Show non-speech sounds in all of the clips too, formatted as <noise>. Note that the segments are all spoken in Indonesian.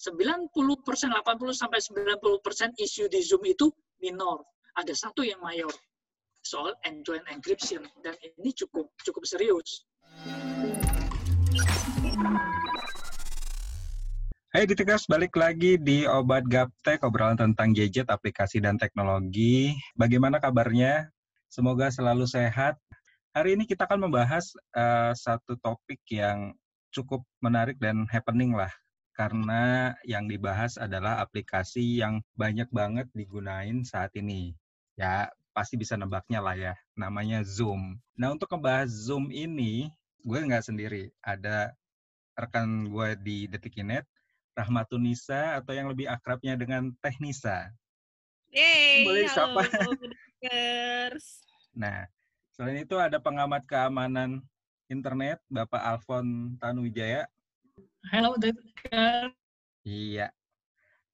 90%, 80 sampai 90% isu di Zoom itu minor. Ada satu yang mayor soal end-to-end encryption dan ini cukup cukup serius. Hai Gitikers, balik lagi di Obat Gaptek, obrolan tentang gadget, aplikasi, dan teknologi. Bagaimana kabarnya? Semoga selalu sehat. Hari ini kita akan membahas uh, satu topik yang cukup menarik dan happening lah. Karena yang dibahas adalah aplikasi yang banyak banget digunain saat ini. Ya, pasti bisa nebaknya lah ya. Namanya Zoom. Nah, untuk membahas Zoom ini, gue nggak sendiri. Ada rekan gue di Detikinet, Rahmatunisa atau yang lebih akrabnya dengan Teh Nisa. Yeay, Boleh halo. <laughs> Bookers. Nah, selain itu ada pengamat keamanan internet, Bapak Alfon Tanuwijaya. Halo, Detka. Iya.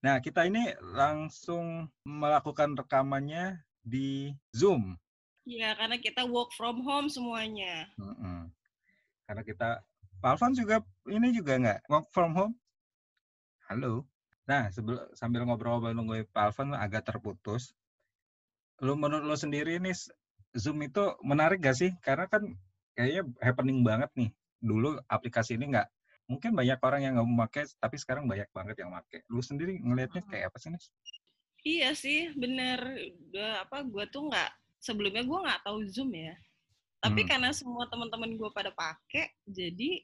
Nah, kita ini langsung melakukan rekamannya di Zoom. Ya, karena kita work from home semuanya. Mm-mm. Karena kita, Pak Alfon juga ini juga nggak work from home? Halo. Nah, sebelum sambil ngobrol-ngobrol nunggu Pak Alfon agak terputus. Lu menurut lu sendiri ini Zoom itu menarik gak sih? Karena kan kayaknya happening banget nih. Dulu aplikasi ini nggak mungkin banyak orang yang nggak memakai, tapi sekarang banyak banget yang pakai. Lu sendiri ngelihatnya kayak apa sih, Nis? Iya sih, bener. Udah, apa, gue tuh nggak, sebelumnya gue nggak tahu Zoom ya. Tapi Hmm. karena semua teman-teman gue pada pakai, jadi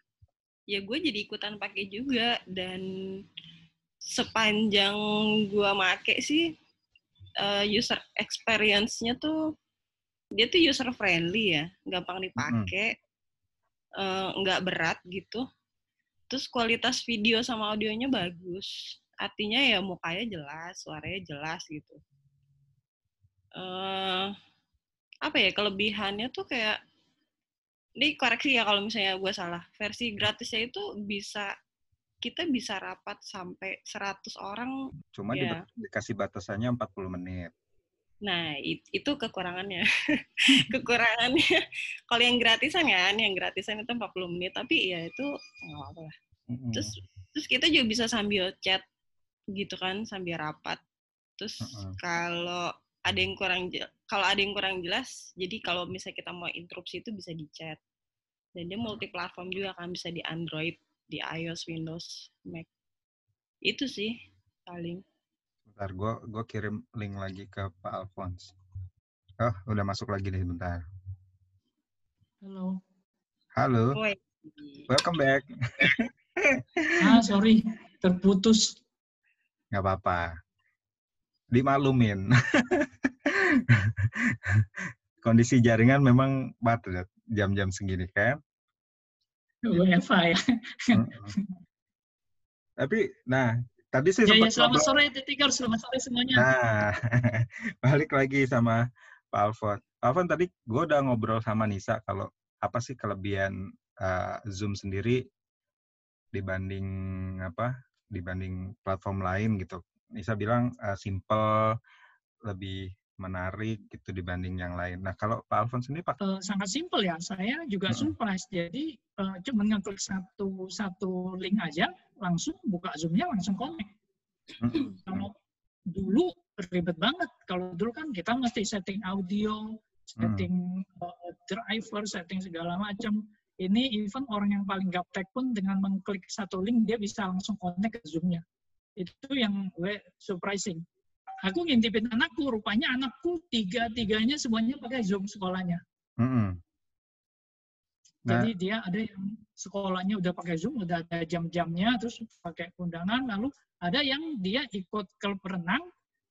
ya gue jadi ikutan pakai juga. Dan sepanjang gue make sih, eh, user experience-nya tuh, dia tuh user friendly ya, gampang dipakai, eh, nggak berat gitu. Terus kualitas video sama audionya bagus. Artinya ya mukanya jelas, suaranya jelas gitu. eh apa ya kelebihannya tuh kayak ini koreksi ya kalau misalnya gue salah. Versi gratisnya itu bisa kita bisa rapat sampai 100 orang. Cuma Ya. dikasih batasannya 40 menit. Nah, it- itu kekurangannya. kekurangannya kalau yang gratisan kan, yang gratisan itu 40 menit, tapi ya itu nggak apa-apa lah. Mm-mm. Terus terus kita juga bisa sambil chat gitu kan, sambil rapat. Terus Mm-mm. kalau ada yang kurang kalau ada yang kurang jelas, jadi kalau misalnya kita mau interupsi itu bisa di chat. Dan dia multi platform juga kan bisa di Android, di iOS, Windows, Mac. Itu sih paling. Bentar, gue gua kirim link lagi ke Pak Alphonse. Oh, udah masuk lagi nih, bentar. Halo. Halo, Woi. welcome back. <laughs> Ah, sorry, terputus. Nggak apa-apa. Dimaklumin. <laughs> Kondisi jaringan memang padat jam-jam segini kan. WFA ya. Tapi, nah, tadi sih Ya, ya, sempat selamat ngobrol- sore, Detika. Selamat sore semuanya. Nah, <laughs> balik lagi sama Pak Alfon. Pak Alfon tadi gue udah ngobrol sama Nisa kalau apa sih kelebihan uh, Zoom sendiri dibanding apa? Dibanding platform lain gitu. Nisa bilang uh, simple, lebih menarik gitu dibanding yang lain. Nah, kalau Pak Alfon sendiri Pak Eh, sangat simpel ya. Saya juga Mm-mm. surprise. Jadi eh, cuma ngeklik satu satu link aja, langsung buka Zoom-nya langsung connect. Mm-mm. <clears throat> Kalau dulu ribet banget. Kalau dulu kan kita mesti setting audio, setting eh, driver, setting segala macam. Ini even orang yang paling gaptek pun dengan mengklik satu link dia bisa langsung connect ke Zoom-nya. Itu yang gue surprising. Aku ngintipin anakku, rupanya anakku tiga-tiganya semuanya pakai Zoom sekolahnya. Mm-mm. Nah, Jadi dia ada yang sekolahnya udah pakai Zoom, udah ada jam-jamnya, terus pakai undangan, lalu ada yang dia ikut klub renang.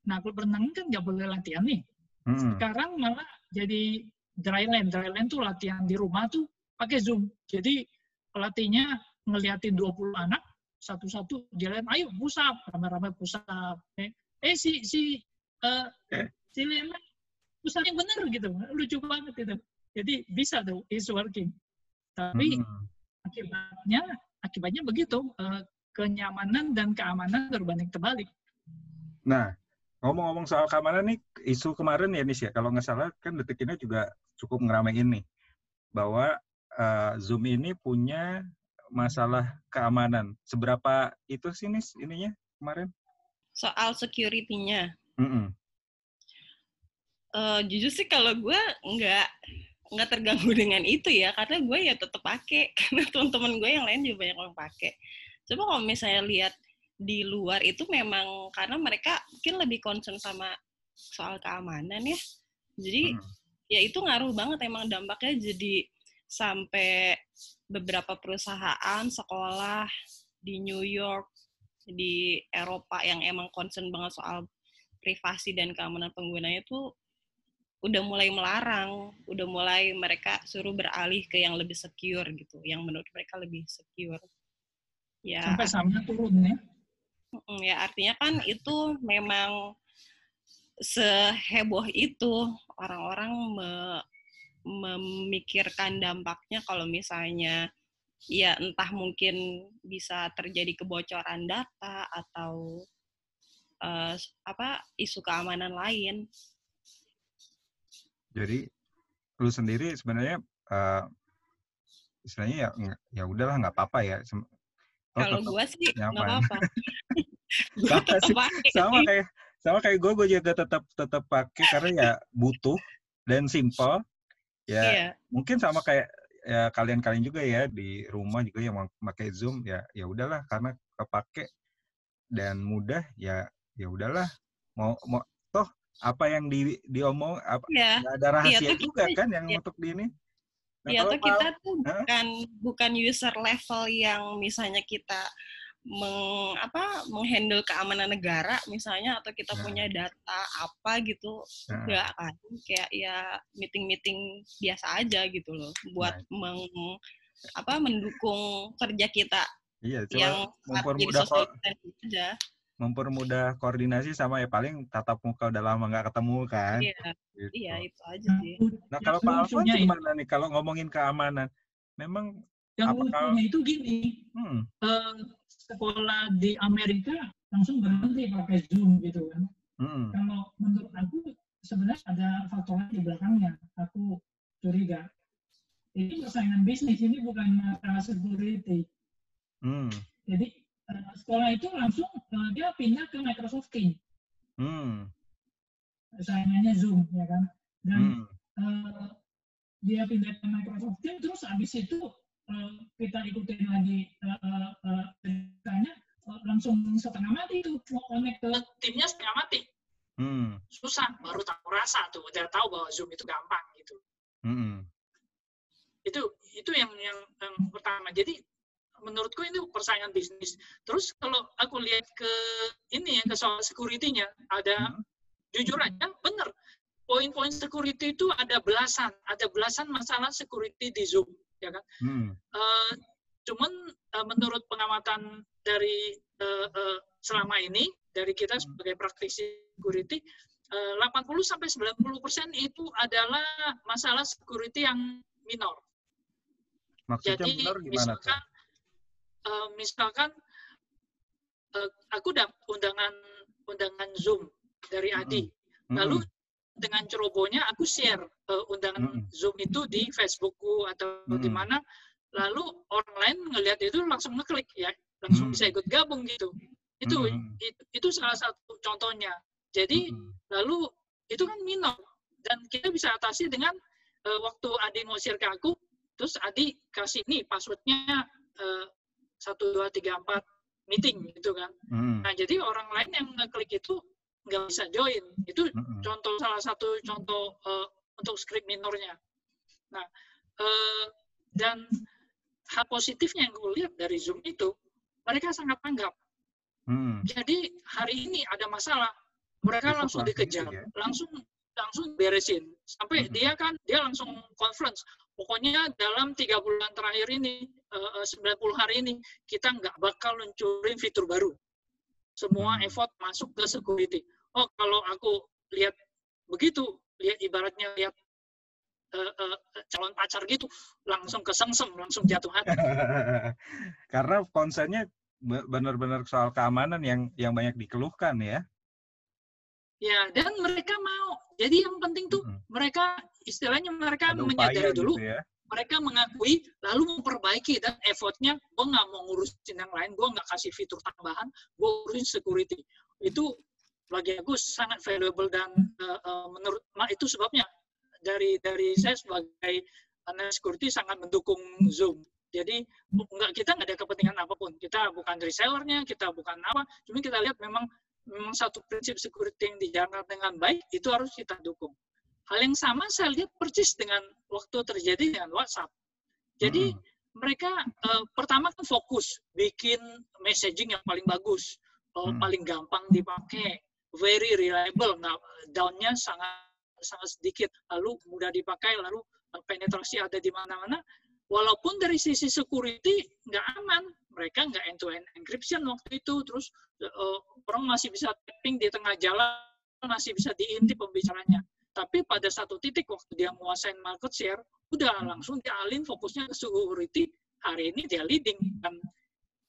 Nah, klub renang kan nggak boleh latihan nih. mm-mm. Sekarang malah jadi dryland. Dryland tuh latihan di rumah tuh pakai Zoom. Jadi pelatihnya ngeliatin 20 anak, satu-satu dia lihat, ayo push up, rame-rame push up. Eh, eh si si eh, si Lena up yang bener gitu, lucu banget itu. Jadi bisa tuh, is working. Tapi Mm-mm. akibatnya akibatnya begitu eh, kenyamanan dan keamanan berbanding terbalik. Nah, ngomong-ngomong soal keamanan nih, isu kemarin ya Nis ya, kalau nggak salah kan detik ini juga cukup ngeramein nih, bahwa eh, Zoom ini punya masalah keamanan. Seberapa itu sih nis ininya kemarin? Soal security-nya. Mm -mm. Uh, jujur sih kalau gue nggak nggak terganggu <laughs> dengan itu ya karena gue ya tetap pakai <laughs> karena teman-teman gue yang lain juga banyak yang pakai. Coba kalau misalnya lihat di luar itu memang karena mereka mungkin lebih concern sama soal keamanan ya. Jadi hmm. ya itu ngaruh banget emang dampaknya jadi sampai beberapa perusahaan, sekolah di New York, di Eropa yang emang concern banget soal privasi dan keamanan penggunanya itu udah mulai melarang, udah mulai mereka suruh beralih ke yang lebih secure gitu, yang menurut mereka lebih secure. Ya. Sampai sama turun ya. Ya artinya kan itu memang seheboh itu orang-orang me memikirkan dampaknya kalau misalnya ya entah mungkin bisa terjadi kebocoran data atau uh, apa isu keamanan lain. Jadi lu sendiri sebenarnya uh, istilahnya ya ya udahlah nggak apa-apa ya. Kalau gue sih nggak apa-apa. <laughs> sama, sama kayak sama kayak gue gue juga tetap tetap pakai karena ya butuh dan simple ya iya. mungkin sama kayak ya kalian-kalian juga ya di rumah juga yang pakai zoom ya ya udahlah karena kepake dan mudah ya ya udahlah mau mau toh apa yang di diomong apa ya. ada iya, rahasia ya, juga kita, kan yang ya. untuk di ini nah, ya kita tuh bukan bukan user level yang misalnya kita meng apa menghandle keamanan negara misalnya atau kita nah. punya data apa gitu nah. enggak kan kayak ya meeting meeting biasa aja gitu loh buat nah. meng apa mendukung kerja kita iya, yang mempermudah ko aja mempermudah koordinasi sama ya paling tatap muka udah lama nggak ketemu kan iya gitu. iya itu aja sih nah kalau Pak Alfon gimana nih kalau ngomongin keamanan memang yang lucunya itu gini hmm. uh, sekolah di Amerika langsung berhenti pakai Zoom gitu kan. Hmm. Kalau menurut aku sebenarnya ada faktor di belakangnya. Aku curiga. Ini persaingan bisnis, ini bukan masalah security. Hmm. Jadi uh, sekolah itu langsung uh, dia pindah ke Microsoft Teams. Hmm. Saingannya Zoom, ya kan. Dan hmm. uh, dia pindah ke Microsoft Teams, terus habis itu kita ikutin lagi uh, uh, ceritanya uh, langsung setengah mati itu mau connect ke timnya setengah mati hmm. susah baru tahu rasa tuh udah tahu bahwa zoom itu gampang gitu hmm. itu itu yang yang yang pertama jadi menurutku ini persaingan bisnis terus kalau aku lihat ke ini ya ke soal security-nya ada hmm. jujur aja bener poin-poin security itu ada belasan ada belasan masalah security di zoom ya kan? Hmm. Uh, cuman uh, menurut pengamatan dari uh, uh, selama ini dari kita hmm. sebagai praktisi security uh, 80 sampai 90 persen itu adalah masalah security yang minor. Maksudnya Jadi minor gimana misalkan, uh, misalkan uh, aku dapat undangan undangan Zoom dari Adi, hmm. lalu hmm dengan cerobohnya aku share uh, undangan hmm. Zoom itu di Facebookku atau hmm. di mana lalu orang lain ngelihat itu langsung ngeklik ya langsung hmm. bisa ikut gabung gitu itu, hmm. itu itu salah satu contohnya jadi hmm. lalu itu kan minor dan kita bisa atasi dengan uh, waktu Adi mau share ke aku terus Adi kasih nih passwordnya eh, satu dua tiga empat meeting gitu kan hmm. nah jadi orang lain yang ngeklik itu nggak bisa join. Itu mm-hmm. contoh salah satu contoh uh, untuk script minornya. Nah, uh, dan hal positifnya yang gue lihat dari Zoom itu, mereka sangat tanggap. Mm. Jadi hari ini ada masalah, mereka Besok langsung dikejar, ya? langsung langsung beresin. Sampai mm-hmm. dia kan dia langsung conference. Pokoknya dalam tiga bulan terakhir ini, uh, 90 hari ini, kita nggak bakal luncurin fitur baru semua hmm. effort masuk ke security. Oh, kalau aku lihat begitu, lihat ibaratnya lihat uh, uh, calon pacar gitu, langsung kesengsem, langsung jatuh hati. <laughs> Karena konsennya benar-benar soal keamanan yang yang banyak dikeluhkan ya. Ya, dan mereka mau. Jadi yang penting tuh hmm. mereka istilahnya mereka Ada menyadari dulu. Gitu ya? Mereka mengakui lalu memperbaiki dan effortnya gue nggak mau ngurusin yang lain gue nggak kasih fitur tambahan gue urusin security itu bagi aku sangat valuable dan uh, uh, menurut itu sebabnya dari dari saya sebagai analis security sangat mendukung Zoom. Jadi enggak kita nggak ada kepentingan apa pun. Kita bukan resellernya, kita bukan apa. Cuma kita lihat memang memang satu prinsip security yang dijalankan dengan baik itu harus kita dukung. Hal yang sama saya lihat persis dengan waktu terjadi dengan WhatsApp. Jadi hmm. mereka uh, pertama kan fokus bikin messaging yang paling bagus, uh, hmm. paling gampang dipakai, very reliable, nggak downnya sangat sangat sedikit, lalu mudah dipakai, lalu penetrasi ada di mana-mana. Walaupun dari sisi security nggak aman, mereka nggak end-to-end encryption waktu itu, terus uh, orang masih bisa tapping di tengah jalan, masih bisa diintip pembicaranya. Tapi pada satu titik waktu dia menguasai market share, udah langsung dialin fokusnya ke security. Hari ini dia leading dan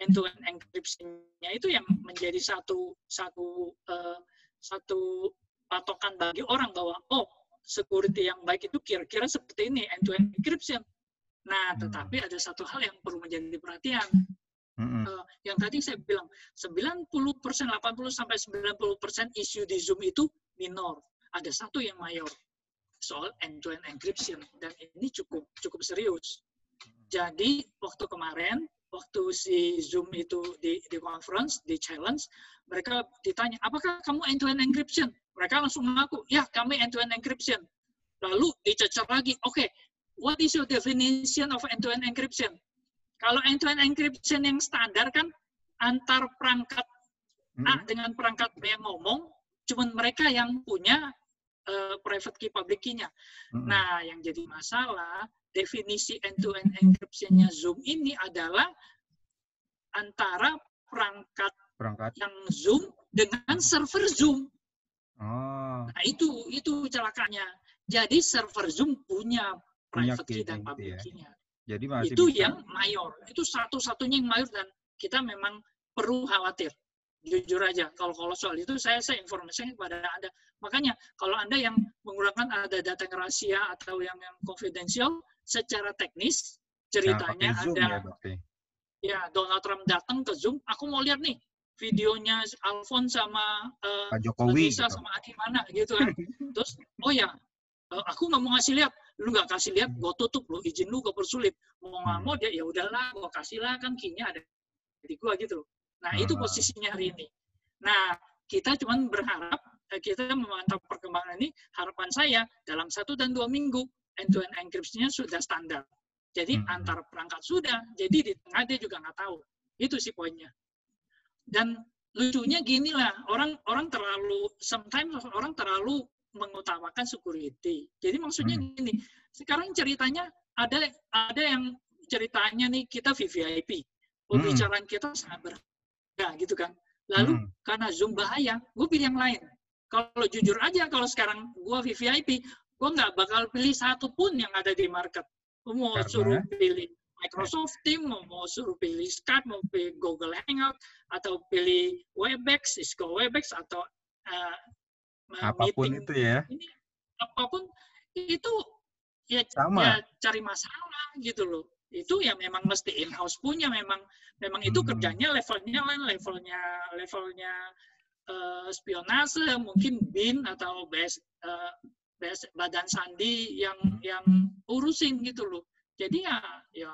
end-to-end encryption-nya itu yang menjadi satu satu uh, satu patokan bagi orang bahwa oh security yang baik itu kira-kira seperti ini end-to-end encryption. Nah, hmm. tetapi ada satu hal yang perlu menjadi perhatian. Mm-hmm. Uh, yang tadi saya bilang 90 persen, 80 sampai 90 persen isu di Zoom itu minor. Ada satu yang mayor soal end-to-end encryption dan ini cukup cukup serius. Jadi waktu kemarin waktu si Zoom itu di, di conference, di challenge, mereka ditanya, apakah kamu end-to-end encryption? Mereka langsung mengaku, ya kami end-to-end encryption. Lalu dicecer lagi, oke, okay, what is your definition of end-to-end encryption? Kalau end-to-end encryption yang standar kan antar perangkat A dengan perangkat B yang ngomong, cuman mereka yang punya uh, private key public key-nya. Hmm. Nah, yang jadi masalah definisi end-to-end encryption-nya Zoom ini adalah antara perangkat, perangkat. yang Zoom dengan server Zoom. Oh. Nah, itu itu celakanya. Jadi server Zoom punya private key dan public ya. key-nya. Jadi masih itu bisa. yang mayor. Itu satu-satunya yang mayor dan kita memang perlu khawatir. Jujur aja, kalau kalau soal itu saya saya informasinya kepada Anda. Makanya kalau Anda yang menggunakan ada data yang rahasia atau yang yang confidential, secara teknis ceritanya nah, ada ya, ya Donald Trump datang ke Zoom, aku mau lihat nih videonya Alfon sama uh, Pak Jokowi gitu. sama Adi mana gitu kan. <laughs> Terus oh ya uh, aku nggak mau ngasih lihat, lu nggak kasih lihat, gue tutup lu izin lu gue persulit. Mau nggak hmm. mau dia ya udahlah, gue kasih lah kan kinya ada di gua gitu loh. Nah hmm. itu posisinya hari ini. Nah kita cuman berharap eh, kita memantau perkembangan ini. Harapan saya dalam satu dan dua minggu end-to-end encryption-nya sudah standar. Jadi hmm. antar perangkat sudah, jadi di tengah dia juga nggak tahu. Itu sih poinnya. Dan lucunya gini lah, orang orang terlalu, sometimes orang terlalu mengutamakan security. Jadi maksudnya hmm. gini, sekarang ceritanya ada ada yang ceritanya nih kita VVIP, pembicaraan hmm. kita sangat berharga gitu kan. Lalu hmm. karena Zoom bahaya, gue pilih yang lain. Kalau jujur aja, kalau sekarang gue VVIP, gue nggak bakal pilih satu pun yang ada di market. Gue mau Karena... suruh pilih Microsoft Teams, mau, mau suruh pilih Skype, mau pilih Google Hangout, atau pilih Webex, Cisco Webex, atau uh, apa pun meeting. itu ya. Ini, apa pun itu ya, Sama. ya cari masalah gitu loh. Itu ya memang mesti in-house punya, memang memang itu hmm. kerjanya levelnya lain, levelnya levelnya uh, spionase, mungkin BIN atau base uh, badan sandi yang yang urusin gitu loh. Jadi ya ya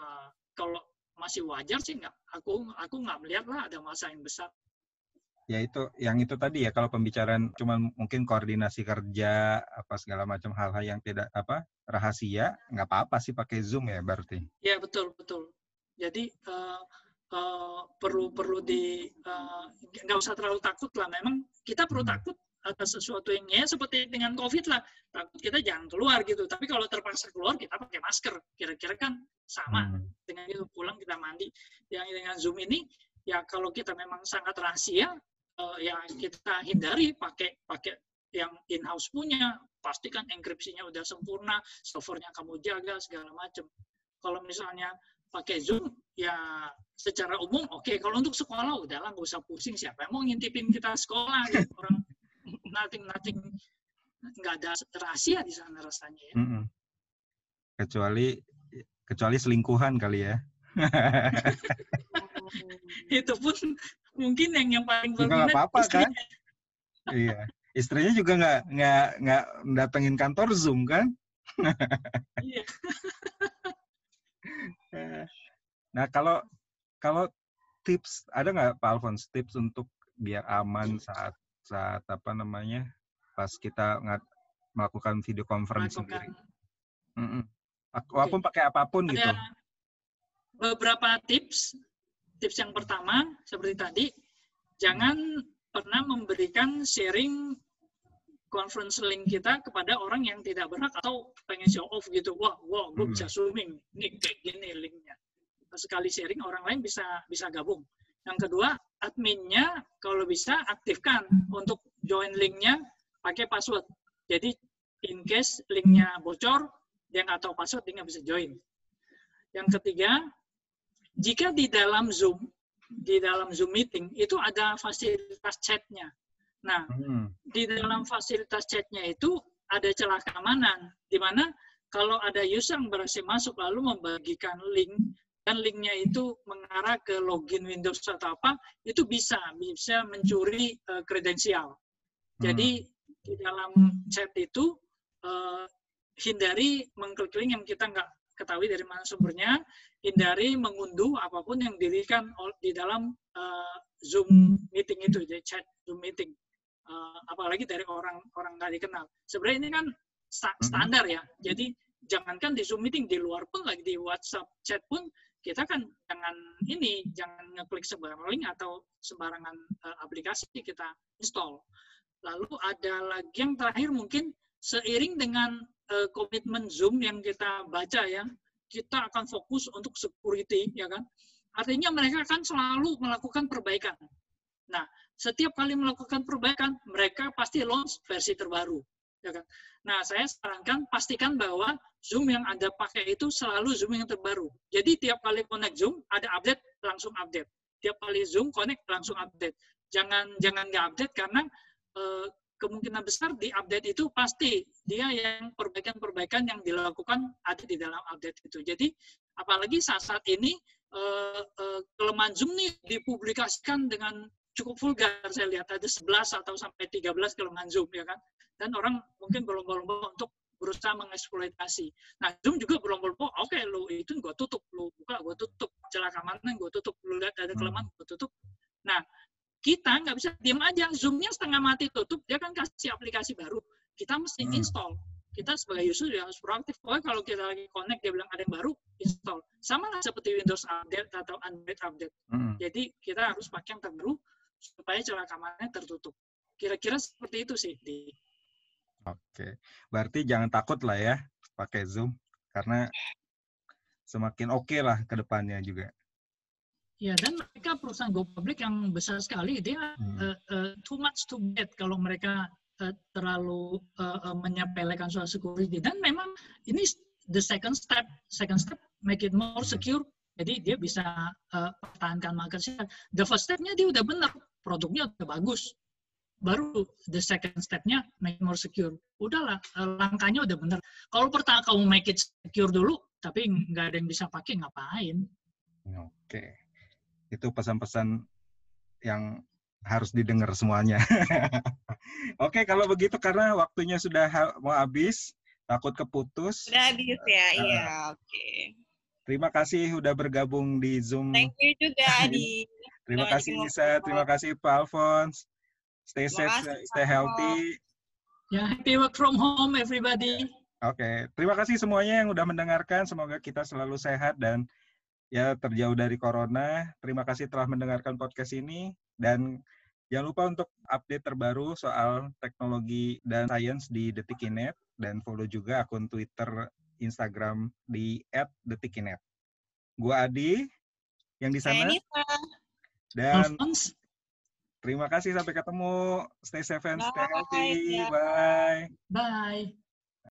kalau masih wajar sih nggak aku aku nggak melihat lah ada masa yang besar. Ya itu yang itu tadi ya kalau pembicaraan cuma mungkin koordinasi kerja apa segala macam hal-hal yang tidak apa rahasia nggak apa-apa sih pakai zoom ya berarti. Ya betul betul. Jadi uh, uh, perlu perlu di nggak uh, usah terlalu takut lah. Memang kita perlu hmm. takut atas sesuatu yang ya seperti dengan COVID lah. Takut kita jangan keluar gitu. Tapi kalau terpaksa keluar kita pakai masker. Kira-kira kan sama hmm. dengan itu pulang kita mandi. Yang dengan Zoom ini ya kalau kita memang sangat rahasia uh, ya kita hindari pakai pakai yang in-house punya. Pastikan enkripsinya udah sempurna, servernya kamu jaga segala macam. Kalau misalnya pakai Zoom, ya secara umum oke. Okay. Kalau untuk sekolah, udahlah nggak usah pusing. Siapa yang mau ngintipin kita sekolah? Gitu. Orang nothing nothing nggak ada rahasia di sana rasanya ya. Mm. Kecuali Kecuali selingkuhan kali ya. <laughs> itu pun mungkin yang yang paling Juga nggak apa-apa kan? iya. Istrinya juga nggak nggak nggak datengin kantor Zoom kan? Iya. <laughs> nah kalau kalau tips ada nggak Pak Alphonse tips untuk biar aman saat saat apa namanya pas kita nggak melakukan video conference sendiri. Mm -mm. Walaupun pakai apa pun Ada gitu. beberapa tips. Tips yang pertama seperti tadi, jangan pernah memberikan sharing conference link kita kepada orang yang tidak berhak atau pengen show off gitu. Wah, wah, gue Hmm. bisa zooming. Ini kayak gini linknya. Sekali sharing orang lain bisa bisa gabung. Yang kedua, adminnya kalau bisa aktifkan untuk join linknya pakai password. Jadi in case linknya bocor, dia nggak tahu password, dia nggak bisa join. Yang ketiga, jika di dalam Zoom, di dalam Zoom meeting, itu ada fasilitas chatnya. Nah, Hmm. di dalam fasilitas chatnya itu ada celah keamanan, di mana kalau ada user yang berhasil masuk lalu membagikan link dan linknya itu mengarah ke login Windows atau apa, itu bisa bisa mencuri eh, kredensial. Jadi di dalam chat itu eh, hindari mengklik link yang kita nggak ketahui dari mana sumbernya, hindari mengunduh apa pun yang dirikan ol- di dalam eh, Zoom meeting itu, jadi chat Zoom meeting. Eh, apalagi dari orang-orang nggak dikenal. Sebenarnya ini kan sta- Mhm. standar ya. Jadi jangankan di Zoom meeting, di luar pun lagi di WhatsApp chat pun kita kan jangan ini, jangan ngeklik sembarang link atau sembarangan eh, aplikasi kita install. Lalu ada lagi yang terakhir mungkin seiring dengan eh, komitmen Zoom yang kita baca ya, kita akan fokus untuk security ya kan. Artinya mereka akan selalu melakukan perbaikan. Nah, setiap kali melakukan perbaikan, mereka pasti launch versi terbaru. Ya kan? Nah, saya sarankan pastikan bahwa Zoom yang Anda pakai itu selalu Zoom yang terbaru. Jadi tiap kali connect Zoom, ada update, langsung update. Tiap kali Zoom connect, langsung update. Jangan jangan nggak update karena eh, kemungkinan besar di update itu pasti dia yang perbaikan-perbaikan yang dilakukan ada di dalam update itu. Jadi apalagi saat-saat ini eh, eh, kelemahan Zoom nih dipublikasikan dengan cukup vulgar saya lihat ada 11 atau sampai 13 kelemahan Zoom ya kan dan orang mungkin berlomba-lomba untuk berusaha mengeksploitasi. Nah Zoom juga berlomba-lomba oke lu itu gue tutup lu buka gue tutup celah keamanan gue tutup lu lihat ada kelemahan gue tutup. Nah kita nggak bisa diam aja Zoomnya setengah mati tutup dia kan kasih aplikasi baru kita mesti Hmm. install kita sebagai user juga harus proaktif. Pokoknya kalau kita lagi connect dia bilang ada yang baru, install. Sama lah seperti Windows Update atau Android Update. Mm. Jadi kita harus pakai yang terbaru supaya celah keamanannya tertutup. Kira-kira seperti itu sih. Di... Oke, berarti jangan takut lah ya pakai Zoom karena semakin oke lah ke depannya juga. Ya, dan mereka perusahaan go public yang besar sekali, dia Hmm. uh, uh, too much to get kalau mereka uh, terlalu uh, uh, menyepelekan soal security. Dan memang ini the second step, second step make it more Hmm. secure. Jadi dia bisa uh, pertahankan market share. The first stepnya dia udah benar, produknya udah bagus. Baru the second stepnya make it more secure. Udahlah, uh, langkahnya udah benar. Kalau pertama kamu make it secure dulu, tapi nggak ada yang bisa pakai, ngapain? Oke, itu pesan-pesan yang harus didengar semuanya. <laughs> Oke, kalau begitu karena waktunya sudah ha- mau habis, takut keputus. Udah habis ya, Ah. iya, oke. Terima kasih udah bergabung di Zoom. Thank you juga, <laughs> Adi. Terima kasih Lisa, terima kasih Pak Alphonse. Stay Terima safe, kasih, stay healthy. Ya, happy work from home everybody. Oke, terima kasih semuanya yang udah mendengarkan. Semoga kita selalu sehat dan ya terjauh dari corona. Terima kasih telah mendengarkan podcast ini dan jangan lupa untuk update terbaru soal teknologi dan sains di Detikinet dan follow juga akun Twitter, Instagram di @detikinet. Gua Adi yang di sana dan terima kasih sampai ketemu. Stay safe and stay healthy. Bye. bye.